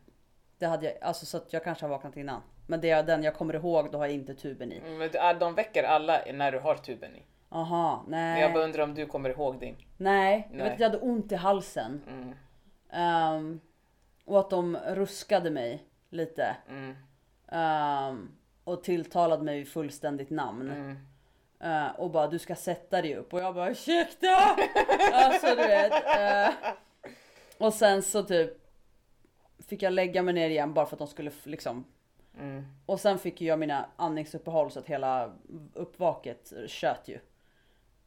Det hade jag, alltså så att jag kanske har vaknat innan. Men det är den jag kommer ihåg, då har jag inte tuben i. Men du- ah, de väcker alla när du har tuben i. Aha, Men nej. jag bara undrar om du kommer ihåg din. Nej, jag Nej. vet att jag hade ont i halsen. Mm. Ehm, och att de ruskade mig lite. Mm. Ehm, och tilltalade mig vid fullständigt namn. Mm. Eh, och bara du ska sätta dig upp och jag bara ursäkta! alltså du vet. eh, och sen så typ fick jag lägga mig ner igen bara för att de skulle liksom. Mm. Och sen fick jag mina andningsuppehåll så att hela uppvaket tjöt ju.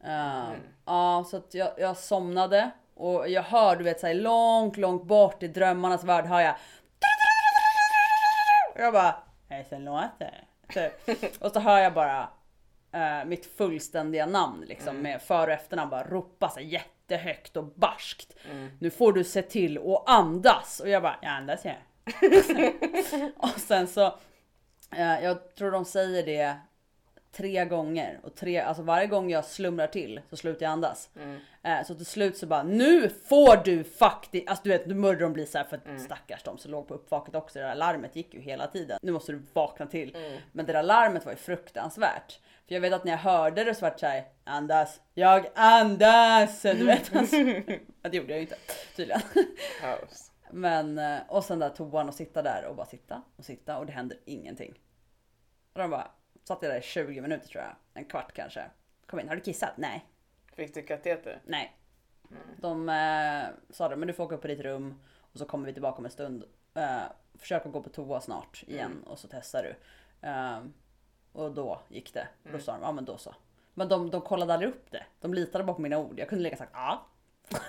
Eh, Ja så att jag, jag somnade och jag hör du vet såhär långt långt bort i drömmarnas värld hör jag. Och jag bara hejsan låter. Typ. Och så hör jag bara eh, mitt fullständiga namn liksom med för och efternamn bara ropa så jättehögt och barskt. Nu får du se till att andas och jag bara jag andas jag. och sen så eh, jag tror de säger det tre gånger och tre, alltså varje gång jag slumrar till så slutar jag andas. Eh, så till slut så bara nu får du faktiskt, alltså du vet morgon blir så här för att stackars de som låg på uppvaket också. Det där larmet gick ju hela tiden. Nu måste du vakna till. Men det där larmet var ju fruktansvärt. För jag vet att när jag hörde det så var det såhär andas, jag andas. Du vet alltså. Det gjorde jag ju inte tydligen. Kaos. Men eh, och sen där toan och sitta där och bara sitta och sitta och det händer ingenting. Och de bara satt jag där i 20 minuter tror jag, en kvart kanske. Kom in, har du kissat? Nej, Fick du kateter? nej. De eh, sa det, men du får åka upp på ditt rum och så kommer vi tillbaka om en stund. Eh, försök att gå på toa snart igen och så testar du. Eh, och då gick det. Och då sa de, ja men då så. Men de, de kollade aldrig upp det. De litade bara på mina ord. Jag kunde lika sagt ja.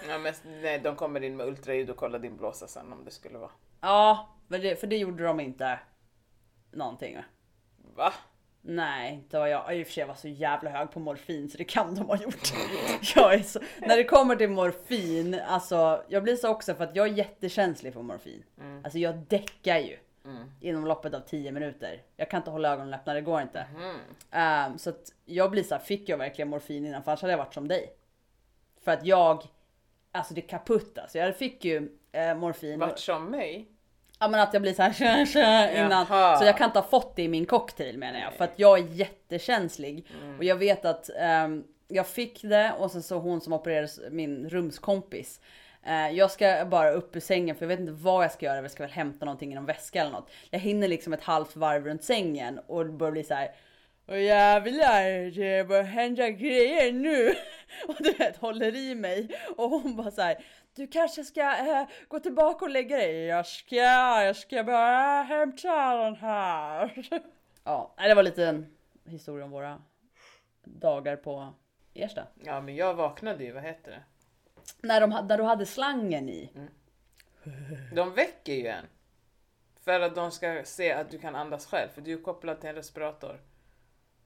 Ja, men, nej, de kommer in med ultraljud och kollar din blåsa sen om det skulle vara. Ja, för det, för det gjorde de inte någonting med. Va? Nej, inte var jag. I och för sig jag var så jävla hög på morfin så det kan de ha gjort. Jag så, när det kommer till morfin, alltså jag blir så också för att jag är jättekänslig för morfin. Alltså jag däckar ju. Inom loppet av 10 minuter. Jag kan inte hålla ögonen öppna, det går inte. Ehm, så att jag blir så här, fick jag verkligen morfin innan? För annars hade jag varit som dig. För att jag, alltså det kaputt alltså. Jag fick ju eh, morfin. Vart som mig? Ja men att jag blir så här tja, tja, innan. Jaha. Så jag kan inte ha fått det i min cocktail menar jag. För att jag är jättekänslig. Och jag vet att ehm, jag fick det och sen så hon som opererades, min rumskompis. Eh, jag ska bara upp ur sängen för jag vet inte vad jag ska göra. Jag ska väl hämta någonting i någon väska eller något. Jag hinner liksom ett halvt varv runt sängen och börjar bli så här. Åh jävlar, det börjar hända grejer nu. Och du vet håller i mig och hon bara så här. Du kanske ska eh, gå tillbaka och lägga dig. Jag ska, jag ska bara hämta den här. Ja, det var lite en historia om våra dagar på Ersta. Ja men jag vaknade ju, vad heter det? När, de, när du hade slangen i. De väcker ju en. För att de ska se att du kan andas själv, för du är kopplad till en respirator.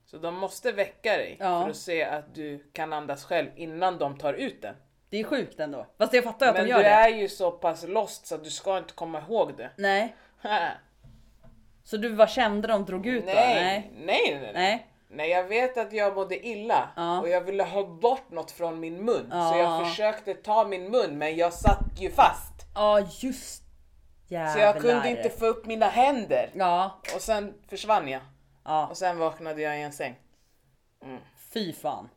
Så de måste väcka dig Ja. för att se att du kan andas själv innan de tar ut den. Det är sjukt ändå. Fast jag fattar att Men de du gör det. är ju så pass lost så att du ska inte komma ihåg det. Nej. Så du vad kände de drog ut nej, då? nej, nej, nej. Nej. Nej, jag vet att jag mådde illa Ja. och jag ville ha bort något från min mun. Så Ja. jag försökte ta min mun men jag satt ju fast. Ja just Jävlar. Så jag kunde inte få upp mina händer. Ja, Och sen försvann jag. Ja. Och sen vaknade jag i en säng. Fy fan.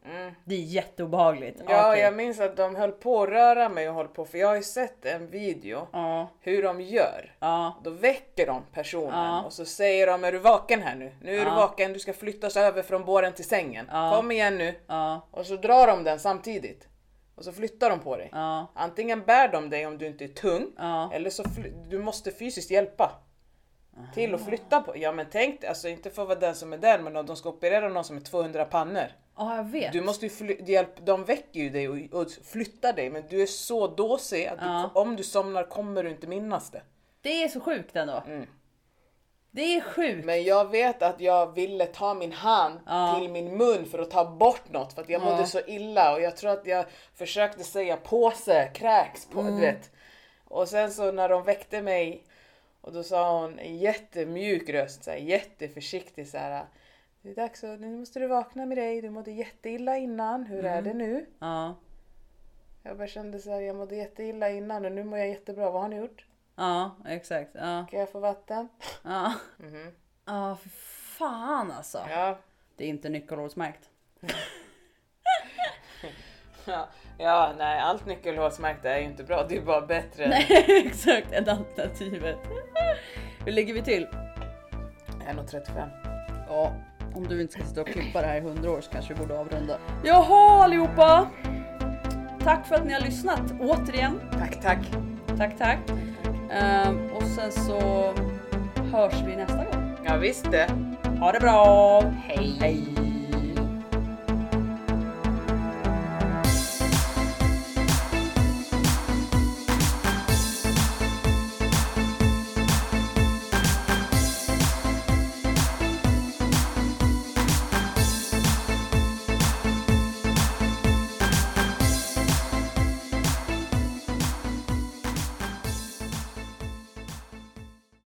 Det är jätteobehagligt. Mm. Ja, Okej. jag minns att de höll på att röra mig och höll på, för jag har ju sett en video Ja, hur de gör. ja, Då väcker de personen Ja. och så säger de är du vaken här nu? Nu är du vaken, du ska flyttas över från båren till sängen. Kom igen nu. Och så drar de den samtidigt. Och så flyttar de på dig. Antingen bär de dig om du inte är tung eller så du måste fysiskt hjälpa. Till att flytta på. Ja men tänk alltså inte för att vara den som är där men om de ska operera någon som är 200 pannor. Ja, jag vet. Du måste ju hjälp, de väcker ju dig och, och flyttar dig men du är så dåsig att du, Ja. om du somnar kommer du inte minnas det. Det är så sjukt ändå. Mm. Det är sjukt. Men jag vet att jag ville ta min hand Ja. till min mun för att ta bort något för att jag Ja. mådde så illa och jag tror att jag försökte säga påse, kräks, på, Mm. du vet. Och sen så när de väckte mig och då sa hon i jättemjuk röst, så här, jätteförsiktig så här. Det är dags att, nu måste du vakna med dig, du mådde jätteilla innan, hur är Mm. det nu? Ja, Jag bara kände så här, jag mådde jätteilla innan och nu mår jag jättebra, vad har ni gjort? ja, exakt. Ja, Kan jag få vatten? ja. Mhm. Ja, för fan alltså. Ja. Det är inte nyckelhålsmärkt. Ja, ja, nej allt nyckelhålsmärkt är ju inte bra, det är bara bättre än Nej, exakt. Än alternativet. Hur ligger vi till? 1,35. Ja, om du inte ska sitta och klippa det här i 100 år så kanske vi borde avrunda. Jaha allihopa! Tack för att ni har lyssnat återigen. Tack, tack. Tack, tack. Ehm, och sen så hörs vi nästa gång. Ja, visst det. Ha det bra! Hej. Hej!